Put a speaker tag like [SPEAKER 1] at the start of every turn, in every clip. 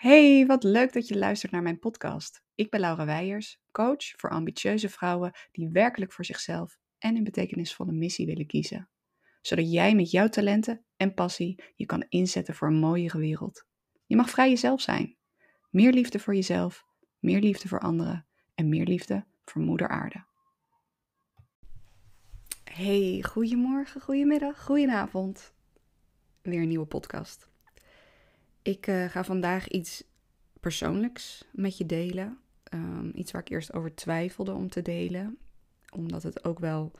[SPEAKER 1] Hey, wat leuk dat je luistert naar mijn podcast. Ik ben Laura Weijers, coach voor ambitieuze vrouwen die werkelijk voor zichzelf en een betekenisvolle missie willen kiezen. Zodat jij met jouw talenten en passie je kan inzetten voor een mooiere wereld. Je mag vrij jezelf zijn. Meer liefde voor jezelf, meer liefde voor anderen en meer liefde voor Moeder Aarde. Hey, goedemorgen, goedemiddag, goedenavond. Weer een nieuwe podcast. Ik uh, ga vandaag iets persoonlijks met je delen. Um, iets waar ik eerst over twijfelde om te delen. Omdat het ook wel,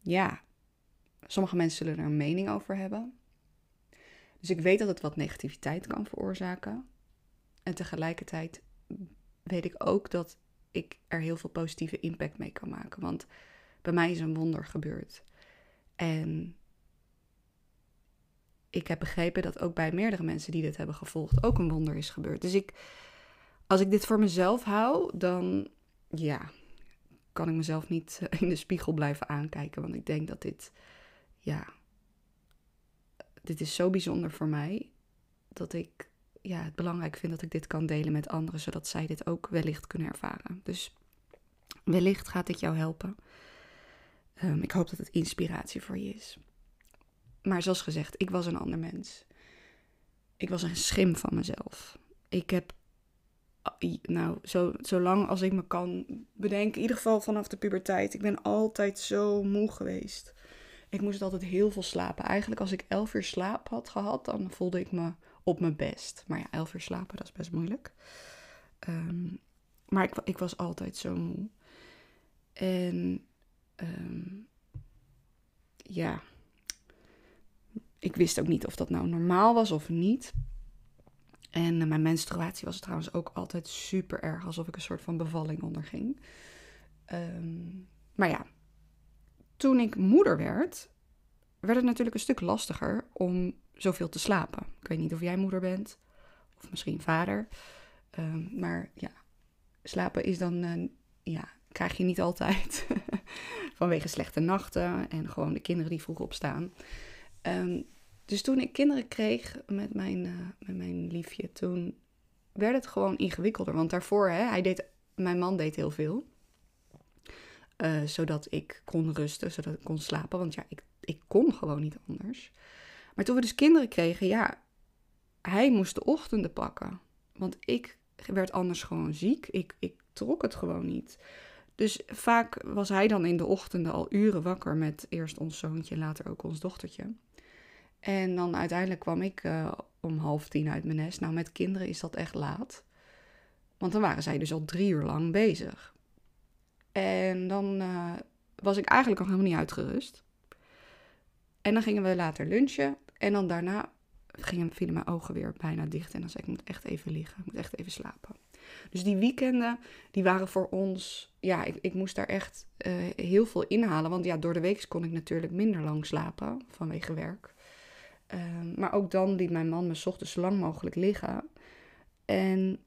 [SPEAKER 1] ja, sommige mensen zullen er een mening over hebben. Dus ik weet dat het wat negativiteit kan veroorzaken. En tegelijkertijd weet ik ook dat ik er heel veel positieve impact mee kan maken. Want bij mij is een wonder gebeurd. En ik heb begrepen dat ook bij meerdere mensen die dit hebben gevolgd ook een wonder is gebeurd. Dus ik, als ik dit voor mezelf hou, dan ja, kan ik mezelf niet in de spiegel blijven aankijken. Want ik denk dat dit, ja, dit is zo bijzonder voor mij. Dat ik ja, het belangrijk vind dat ik dit kan delen met anderen, zodat zij dit ook wellicht kunnen ervaren. Dus wellicht gaat dit jou helpen. Um, ik hoop dat het inspiratie voor je is. Maar zoals gezegd, ik was een ander mens. Ik was een schim van mezelf. Ik heb, nou, zo, zolang als ik me kan bedenken, in ieder geval vanaf de puberteit, ik ben altijd zo moe geweest. Ik moest altijd heel veel slapen. Eigenlijk als ik elf uur slaap had gehad, dan voelde ik me op mijn best. Maar ja, elf uur slapen, dat is best moeilijk. Um, maar ik, ik, was altijd zo moe. En um, ja, ik wist ook niet of dat nou normaal was of niet. En uh, mijn menstruatie was trouwens ook altijd super erg, alsof ik een soort van bevalling onderging. Um, maar ja, toen ik moeder werd, werd het natuurlijk een stuk lastiger om zoveel te slapen. Ik weet niet of jij moeder bent, of misschien vader. Um, maar ja, slapen is dan, uh, ja, krijg je niet altijd. Vanwege slechte nachten en gewoon de kinderen die vroeg opstaan. Um, dus toen ik kinderen kreeg met mijn, uh, met mijn liefje, toen werd het gewoon ingewikkelder. Want daarvoor, hè, hij deed, mijn man deed heel veel. Uh, zodat ik kon rusten, zodat ik kon slapen. Want ja, ik, ik kon gewoon niet anders. Maar toen we dus kinderen kregen, ja, hij moest de ochtenden pakken. Want ik werd anders gewoon ziek. Ik, ik trok het gewoon niet. Dus vaak was hij dan in de ochtenden al uren wakker met eerst ons zoontje later ook ons dochtertje. En dan uiteindelijk kwam ik uh, om half tien uit mijn nest. Nou, met kinderen is dat echt laat. Want dan waren zij dus al drie uur lang bezig. En dan uh, was ik eigenlijk nog helemaal niet uitgerust. En dan gingen we later lunchen. En dan daarna gingen, vielen mijn ogen weer bijna dicht. En dan zei ik, ik moet echt even liggen. Ik moet echt even slapen. Dus die weekenden, die waren voor ons... Ja, ik, ik moest daar echt uh, heel veel inhalen. Want ja, door de week kon ik natuurlijk minder lang slapen vanwege werk. Um, maar ook dan liet mijn man me ochtends zo lang mogelijk liggen. En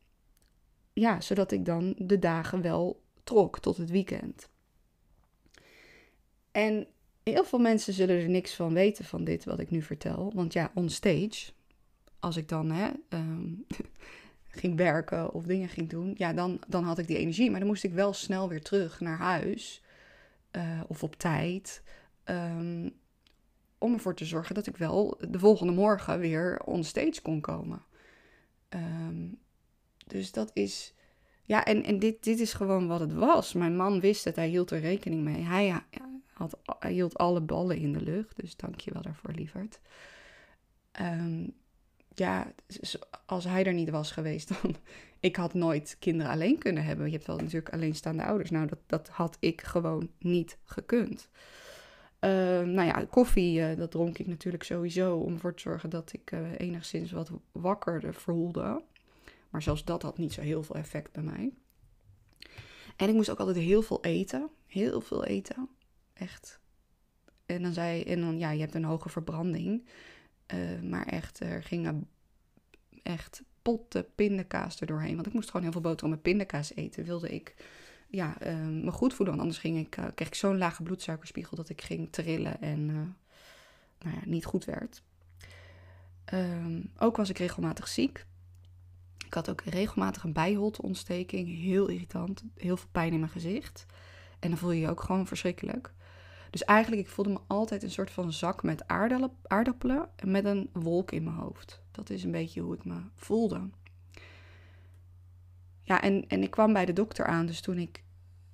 [SPEAKER 1] ja, zodat ik dan de dagen wel trok tot het weekend. En heel veel mensen zullen er niks van weten van dit wat ik nu vertel. Want ja, on stage, als ik dan hè, um, ging werken of dingen ging doen, ja, dan, dan had ik die energie. Maar dan moest ik wel snel weer terug naar huis. Uh, of op tijd. Um, om ervoor te zorgen dat ik wel de volgende morgen weer on stage kon komen. Um, dus dat is. Ja, en, en dit, dit is gewoon wat het was. Mijn man wist het, hij hield er rekening mee. Hij, had, hij hield alle ballen in de lucht, dus dank je wel daarvoor, lieverd. Um, ja, als hij er niet was geweest, dan. Ik had nooit kinderen alleen kunnen hebben. Je hebt wel natuurlijk alleenstaande ouders. Nou, dat, dat had ik gewoon niet gekund. Uh, nou ja, koffie, uh, dat dronk ik natuurlijk sowieso om ervoor te zorgen dat ik uh, enigszins wat wakkerder voelde. Maar zelfs dat had niet zo heel veel effect bij mij. En ik moest ook altijd heel veel eten. Heel veel eten. Echt. En dan zei en dan ja, je hebt een hoge verbranding. maar echt, er gingen echt potten pindakaas er doorheen. Want ik moest gewoon heel veel boterham met pindakaas eten, wilde ik ja, me goed voelen. Want anders ging ik, uh, kreeg ik zo'n lage bloedsuikerspiegel dat ik ging trillen en uh, nou ja, niet goed werd. Um, ook was ik regelmatig ziek. Ik had ook regelmatig een bijholteontsteking. Heel irritant. Heel veel pijn in mijn gezicht. En dan voel je je ook gewoon verschrikkelijk. Dus eigenlijk, ik voelde me altijd een soort van zak met aardappelen en met een wolk in mijn hoofd. Dat is een beetje hoe ik me voelde. Ja, en, en ik kwam bij de dokter aan, dus toen ik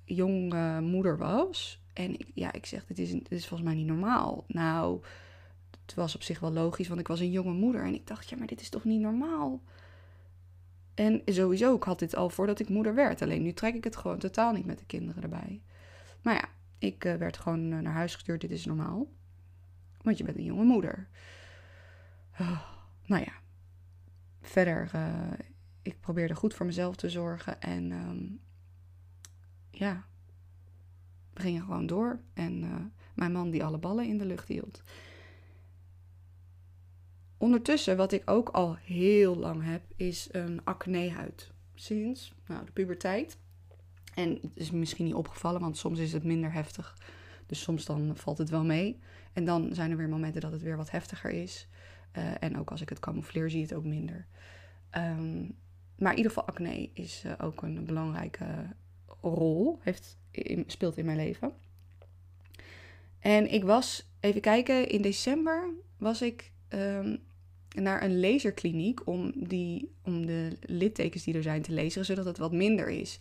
[SPEAKER 1] jonge moeder was. En ik, ja, ik zeg, dit is, dit is volgens mij niet normaal. Nou, het was op zich wel logisch, want ik was een jonge moeder. En ik dacht, ja, maar dit is toch niet normaal? En sowieso, ik had dit al voordat ik moeder werd. Alleen nu trek ik het gewoon totaal niet met de kinderen erbij. Maar ja, ik uh, werd gewoon eh, naar huis gestuurd. Dit is normaal. Want je bent een jonge moeder. Oh, nou ja. Verder, ik probeerde goed voor mezelf te zorgen. En um, ja, we gingen gewoon door. En uh, mijn man die alle ballen in de lucht hield. Ondertussen, wat ik ook al heel lang heb, is een acnehuid. Sinds nou, de puberteit. En het is misschien niet opgevallen, want soms is het minder heftig. Dus soms dan valt het wel mee. En dan zijn er weer momenten dat het weer wat heftiger is. Uh, en ook als ik het camoufleer, zie het ook minder. Um, maar in ieder geval, acne is uh, ook een belangrijke rol, heeft, speelt in mijn leven. En ik was, even kijken, in december was ik um, naar een laserkliniek om, die, om de littekens die er zijn te lezen, zodat het wat minder is.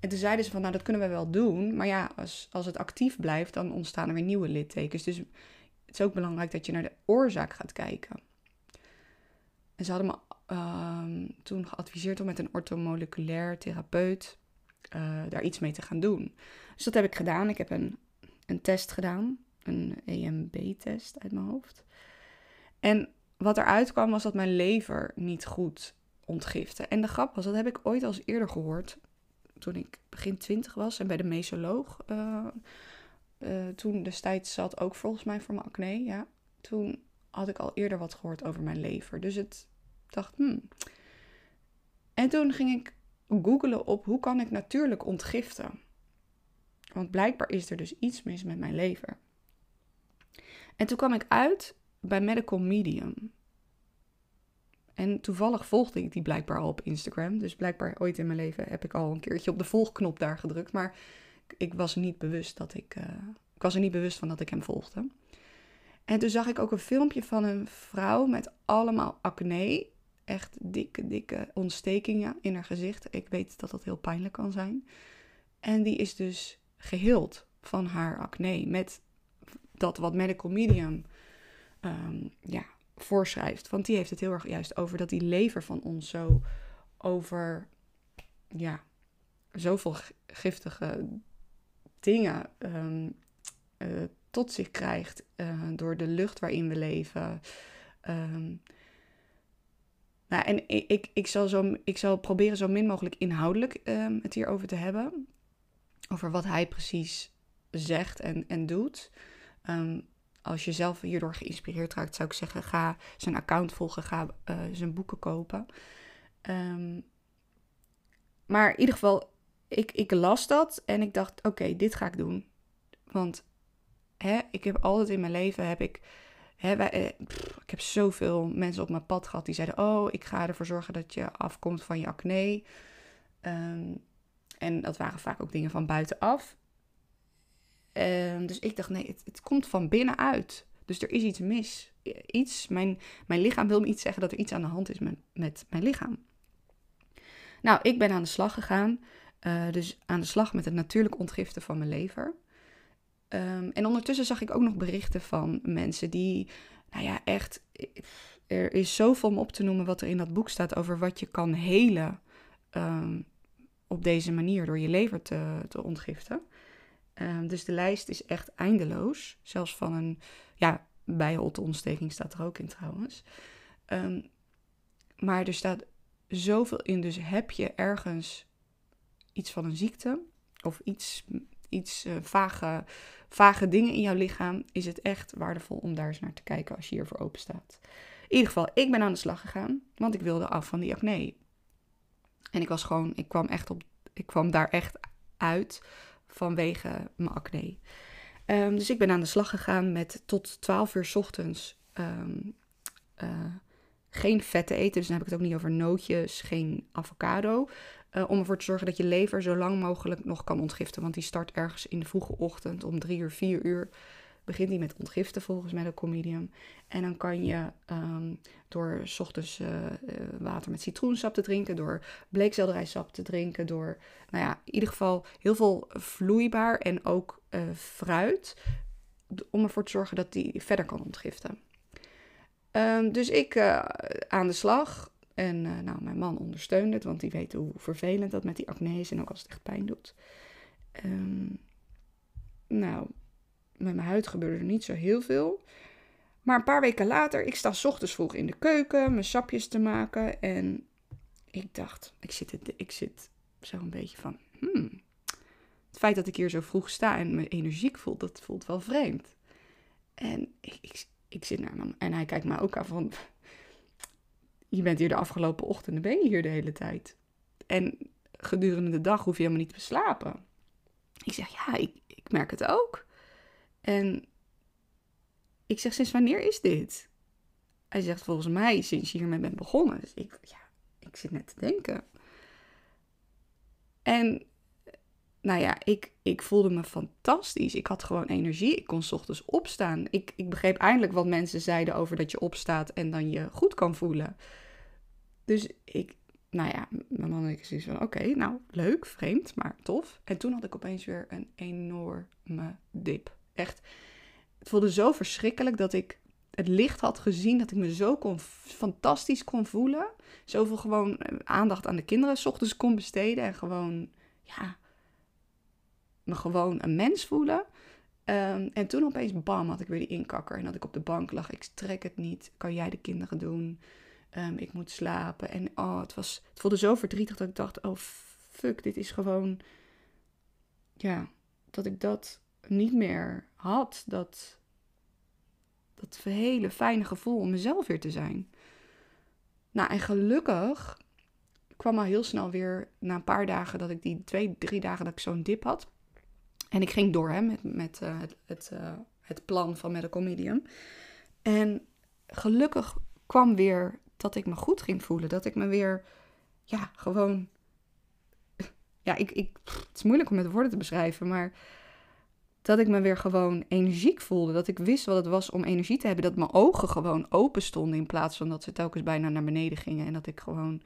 [SPEAKER 1] En toen zeiden ze van, nou dat kunnen we wel doen, maar ja, als, als het actief blijft, dan ontstaan er weer nieuwe littekens. Dus het is ook belangrijk dat je naar de oorzaak gaat kijken. En ze hadden me uh, toen geadviseerd om met een orthomoleculair therapeut uh, daar iets mee te gaan doen. Dus dat heb ik gedaan. Ik heb een, een test gedaan, een EMB-test uit mijn hoofd. En wat eruit kwam was dat mijn lever niet goed ontgifte. En de grap was, dat heb ik ooit al eens eerder gehoord toen ik begin twintig was en bij de mesoloog uh, uh, toen destijds zat, ook volgens mij voor mijn acne, ja. Toen had ik al eerder wat gehoord over mijn lever. Dus het dacht, hmm. En toen ging ik googelen op hoe kan ik natuurlijk ontgiften. Want blijkbaar is er dus iets mis met mijn lever. En toen kwam ik uit bij Medical Medium. En toevallig volgde ik die blijkbaar al op Instagram. Dus blijkbaar ooit in mijn leven heb ik al een keertje op de volgknop daar gedrukt. Maar ik was niet bewust dat ik. Uh, ik was er niet bewust van dat ik hem volgde. En toen zag ik ook een filmpje van een vrouw met allemaal acne. Echt dikke, dikke ontstekingen in haar gezicht. Ik weet dat dat heel pijnlijk kan zijn. En die is dus geheeld van haar acne. Met dat wat Medical Medium um, ja, voorschrijft. Want die heeft het heel erg juist over dat die lever van ons zo over ja, zoveel giftige dingen um, uh, tot zich krijgt uh, door de lucht waarin we leven. Um, nou, en ik, ik, zal zo, ik zal proberen zo min mogelijk inhoudelijk um, het hierover te hebben. Over wat hij precies zegt en, en doet. Um, als je zelf hierdoor geïnspireerd raakt, zou ik zeggen: ga zijn account volgen, ga uh, zijn boeken kopen. Um, maar in ieder geval, ik, ik las dat en ik dacht: oké, dit ga ik doen. Want hè, ik heb altijd in mijn leven heb ik. Eh, ik heb zoveel mensen op mijn pad gehad die zeiden: Oh, ik ga ervoor zorgen dat je afkomt van je acne. Um, en dat waren vaak ook dingen van buitenaf. Um, dus ik dacht, nee, het, komt van binnenuit. Dus er is iets mis. Iets, mijn, mijn lichaam wil me iets zeggen dat er iets aan de hand is met, met mijn lichaam. Nou, ik ben aan de slag gegaan. Uh, dus aan de slag met het natuurlijk ontgiften van mijn lever. Um, en ondertussen zag ik ook nog berichten van mensen die, nou ja, echt. Er is zoveel om op te noemen wat er in dat boek staat over wat je kan helen. Um, op deze manier door je lever te, te ontgiften. Um, dus de lijst is echt eindeloos. Zelfs van een, ja, bijholteontsteking staat er ook in trouwens. Maar er staat zoveel in. Dus heb je ergens iets van een ziekte of iets, iets uh, vage, vage dingen in jouw lichaam, is het echt waardevol om daar eens naar te kijken als je hiervoor open staat. In ieder geval, ik ben aan de slag gegaan, want ik wilde af van die acne. En ik was gewoon, ik kwam echt op, ik kwam daar echt uit vanwege mijn acne. Um, dus ik ben aan de slag gegaan met tot 12 uur ochtends um, uh, geen vetten eten. Dus dan heb ik het ook niet over nootjes, geen avocado. Uh, om ervoor te zorgen dat je lever zo lang mogelijk nog kan ontgiften. Want die start ergens in de vroege ochtend om drie uur, vier uur begint hij met ontgiften volgens mij comedium. En dan kan je um, door s ochtends uh, water met citroensap te drinken, door bleekselderijsap te drinken, door, nou ja, in ieder geval heel veel vloeibaar en ook fruit. Om ervoor te zorgen dat die verder kan ontgiften. Um, dus ik aan de slag. En nou, mijn man ondersteunt het, want die weet hoe vervelend dat met die acne is en ook als het echt pijn doet. Um, nou, met mijn huid gebeurde er niet zo heel veel. Maar een paar weken later, ik sta ochtends vroeg in de keuken mijn sapjes te maken. En ik dacht, ik zit, ik zit zo een beetje van, hmm, het feit dat ik hier zo vroeg sta en me energiek voel, dat voelt wel vreemd. En ik, ik, ik zit naar hem en hij kijkt me ook aan van, je bent hier de afgelopen ochtenden, ben je hier de hele tijd. En gedurende de dag hoef je helemaal niet te slapen. Ik zeg, ja, ik, ik merk het ook. En ik zeg, sinds wanneer is dit? Hij zegt, volgens mij sinds je hiermee bent begonnen. Dus ik, ja, ik zit net te denken. En nou ja, ik, ik voelde me fantastisch. Ik had gewoon energie. Ik kon ochtends opstaan. Ik, ik begreep eindelijk wat mensen zeiden over dat je opstaat en dan je goed kan voelen. Dus ik, nou ja, mijn man en ik zoiets van, oké, nou, leuk, vreemd, maar tof. En toen had ik opeens weer een enorme dip. Echt, het voelde zo verschrikkelijk dat ik het licht had gezien, dat ik me zo kon, fantastisch kon voelen. Zoveel gewoon eh, aandacht aan de kinderen s ochtends kon besteden en gewoon, ja, me gewoon een mens voelen. Um, en toen opeens, bam, had ik weer die inkakker en dat ik op de bank lag. Ik trek het niet, kan jij de kinderen doen? Um, ik moet slapen. En oh, het, was, het voelde zo verdrietig dat ik dacht, oh fuck, dit is gewoon, ja, dat ik dat niet meer had. Dat, dat hele fijne gevoel om mezelf weer te zijn. Nou, en gelukkig kwam al heel snel weer, na een paar dagen dat ik die twee, drie dagen dat ik zo'n dip had. En ik ging door hè, met, met uh, het, het, uh, het plan van Medical Medium. En gelukkig kwam weer dat ik me goed ging voelen. Dat ik me weer, ja, gewoon. Ja, ik, ik, het is moeilijk om met woorden te beschrijven, maar dat ik me weer gewoon energiek voelde. Dat ik wist wat het was om energie te hebben. Dat mijn ogen gewoon open stonden in plaats van dat ze telkens bijna naar beneden gingen. En dat ik gewoon...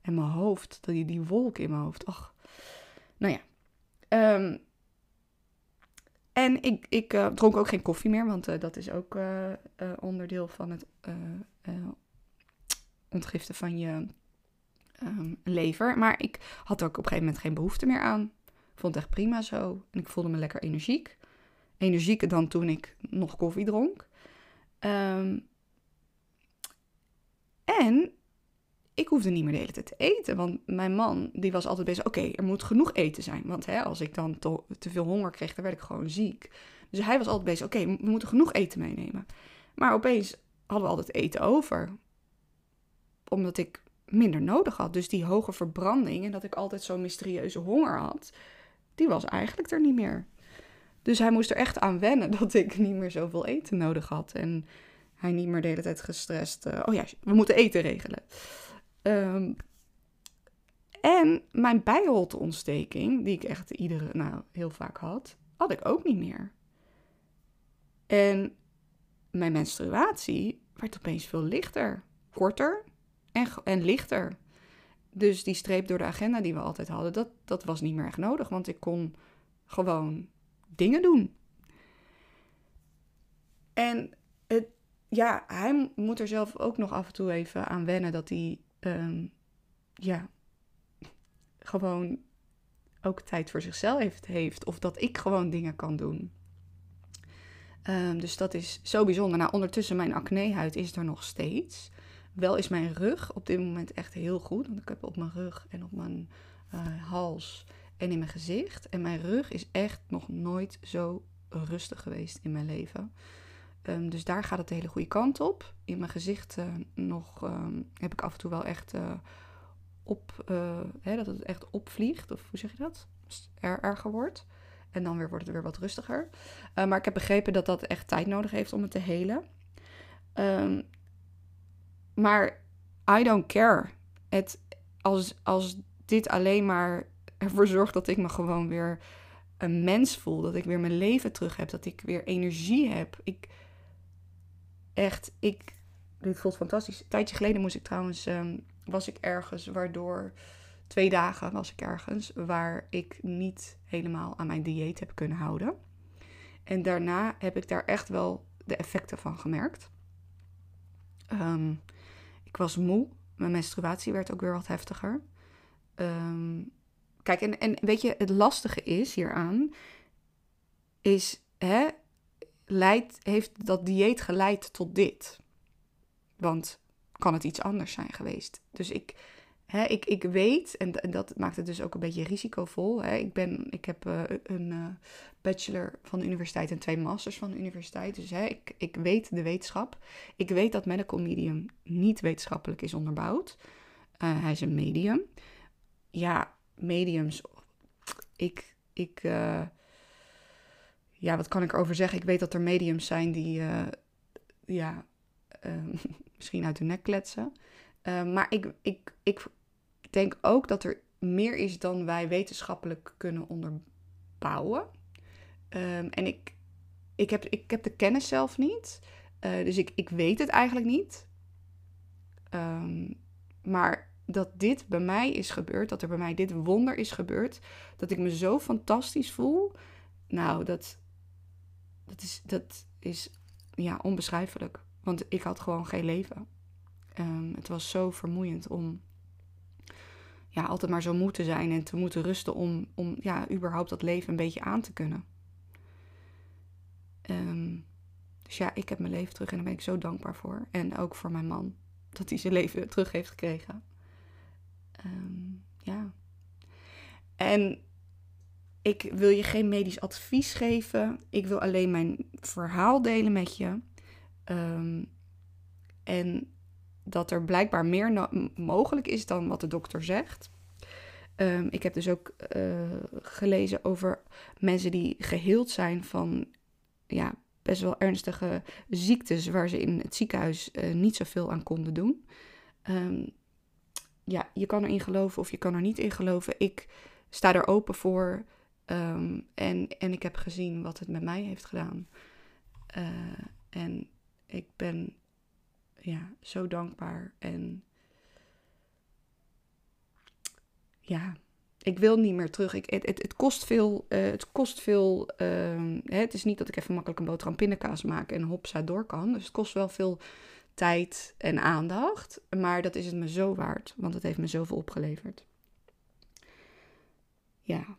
[SPEAKER 1] En mijn hoofd, die, die wolk in mijn hoofd. Ach, nou ja. Um, en ik, ik uh, dronk ook geen koffie meer, want uh, dat is ook uh, onderdeel van het ontgiften van je um, lever. Maar ik had ook op een gegeven moment geen behoefte meer aan. Ik vond het echt prima zo. En ik voelde me lekker energiek. Energieker dan toen ik nog koffie dronk. Um, en ik hoefde niet meer de hele tijd te eten. Want mijn man, die was altijd bezig. Oké, er moet genoeg eten zijn. Want hè, als ik dan te, te, veel honger kreeg, dan werd ik gewoon ziek. Dus hij was altijd bezig. Oké, we moeten genoeg eten meenemen. Maar opeens hadden we altijd eten over. Omdat ik minder nodig had. Dus die hoge verbranding en dat ik altijd zo'n mysterieuze honger had die was eigenlijk er niet meer. Dus hij moest er echt aan wennen dat ik niet meer zoveel eten nodig had. En hij niet meer de hele tijd gestrest. Uh, oh ja, we moeten eten regelen. Um, en mijn bijholteontsteking, die ik echt iedere, nou heel vaak had, had ik ook niet meer. En mijn menstruatie werd opeens veel lichter, korter en, en lichter. Dus die streep door de agenda die we altijd hadden, dat, dat was niet meer echt nodig. Want ik kon gewoon dingen doen. En het, ja, hij moet er zelf ook nog af en toe even aan wennen dat hij, um, ja, gewoon ook tijd voor zichzelf heeft. Of dat ik gewoon dingen kan doen. Um, dus dat is zo bijzonder. Nou, ondertussen, mijn acnehuid is er nog steeds. Wel is mijn rug op dit moment echt heel goed. Want ik heb op mijn rug en op mijn uh, hals en in mijn gezicht. En mijn rug is echt nog nooit zo rustig geweest in mijn leven. Um, dus daar gaat het de hele goede kant op. In mijn gezicht uh, nog um, heb ik af en toe wel echt uh, op, hè, dat het echt opvliegt. Of hoe zeg je dat? Er erger wordt. En dan weer wordt het weer wat rustiger. maar ik heb begrepen dat dat echt tijd nodig heeft om het te helen. Um, maar I don't care. Het, als, als dit alleen maar ervoor zorgt dat ik me gewoon weer een mens voel. Dat ik weer mijn leven terug heb. Dat ik weer energie heb. Ik, echt, ik, dit voelt fantastisch. Een tijdje geleden moest ik trouwens, ehm, was ik ergens waardoor, twee dagen was ik ergens, waar ik niet helemaal aan mijn dieet heb kunnen houden. En daarna heb ik daar echt wel de effecten van gemerkt. Ehm, ik was moe. Mijn menstruatie werd ook weer wat heftiger. Ehm, kijk, en, en weet je, het lastige is hieraan, is, hè, heeft dat dieet geleid tot dit? Want kan het iets anders zijn geweest? Dus ik, hè, ik, ik weet, en, en dat maakt het dus ook een beetje risicovol. Hè. Ik, ben, ik heb uh, een uh, bachelor van de universiteit en twee masters van de universiteit. Dus hè, ik, ik weet de wetenschap. Ik weet dat medical medium niet wetenschappelijk is onderbouwd. Uh, hij is een medium. Ja, mediums. Ik, ik, ja, wat kan ik erover zeggen? Ik weet dat er mediums zijn die, ja, misschien uit de nek kletsen. Uh, maar ik, ik, ik denk ook dat er meer is dan wij wetenschappelijk kunnen onderbouwen. Um, en ik, ik, heb, ik heb de kennis zelf niet. Uh, dus ik, ik weet het eigenlijk niet. Maar dat dit bij mij is gebeurd, dat er bij mij dit wonder is gebeurd, dat ik me zo fantastisch voel. Nou, dat, dat is, dat is ja, onbeschrijfelijk. Want ik had gewoon geen leven. Um, het was zo vermoeiend om ja, altijd maar zo moeten zijn en te moeten rusten om, om ja, überhaupt dat leven een beetje aan te kunnen. Um, dus ja, ik heb mijn leven terug en daar ben ik zo dankbaar voor. En ook voor mijn man, dat hij zijn leven terug heeft gekregen. Um, ja. En ik wil je geen medisch advies geven. Ik wil alleen mijn verhaal delen met je. Um, en dat er blijkbaar meer mogelijk is dan wat de dokter zegt. Um, ik heb dus ook uh, gelezen over mensen die geheeld zijn van ja, best wel ernstige ziektes waar ze in het ziekenhuis uh, niet zoveel aan konden doen. Um, ja, je kan erin geloven of je kan er niet in geloven. Ik sta er open voor um, en, en ik heb gezien wat het met mij heeft gedaan. Uh, en ik ben ja, zo dankbaar. En ja, ik wil niet meer terug. Ik, het, het, kost veel. Het kost veel. Uh, hè, het is niet dat ik even makkelijk een boterham pindakaas maak en hopsa door kan. Dus het kost wel veel tijd en aandacht. Maar dat is het me zo waard, want het heeft me zoveel opgeleverd. Ja.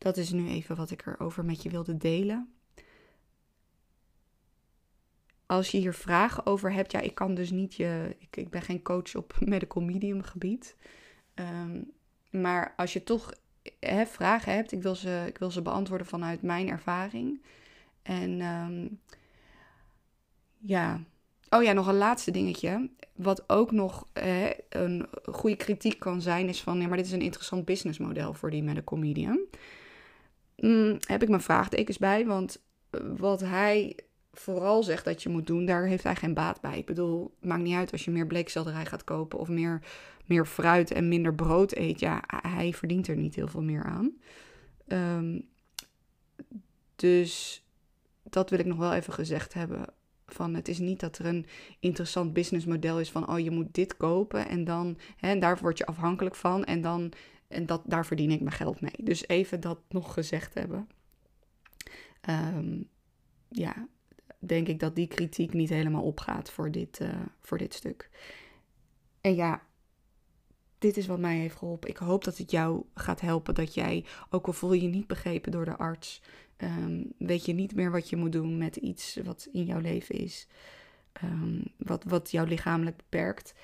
[SPEAKER 1] Dat is nu even wat ik erover met je wilde delen als je hier vragen over hebt, ja, ik kan dus niet je. Ik, ik ben geen coach op medical medium gebied. Um, maar als je toch vragen hebt, ik wil, ze, ik wil ze beantwoorden vanuit mijn ervaring. En um, ja. Oh ja, nog een laatste dingetje. Wat ook nog een goede kritiek kan zijn, is van ja, maar dit is een interessant businessmodel voor die medical medium. Mm, heb ik mijn vraagtekens bij, want wat hij vooral zegt dat je moet doen, daar heeft hij geen baat bij. Ik bedoel, maakt niet uit als je meer bleekselderij gaat kopen of meer, meer fruit en minder brood eet. Ja, hij verdient er niet heel veel meer aan. Um, dus dat wil ik nog wel even gezegd hebben. Van het is niet dat er een interessant businessmodel is van oh je moet dit kopen en dan hè, en daar word je afhankelijk van en dan en dat, daar verdien ik mijn geld mee. Dus even dat nog gezegd hebben. Um, ja, denk ik dat die kritiek niet helemaal opgaat voor dit, uh, voor dit stuk. En ja, dit is wat mij heeft geholpen. Ik hoop dat het jou gaat helpen. Dat jij, ook al voel je je niet begrepen door de arts, um, weet je niet meer wat je moet doen met iets wat in jouw leven is, um, wat, wat jou lichamelijk beperkt.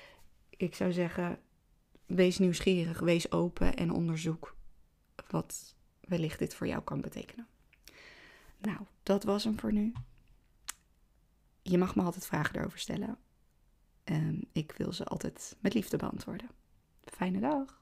[SPEAKER 1] Ik zou zeggen, wees nieuwsgierig, wees open en onderzoek wat wellicht dit voor jou kan betekenen. Nou, dat was hem voor nu je mag me altijd vragen erover stellen. Um, ik wil ze altijd met liefde beantwoorden. Fijne dag.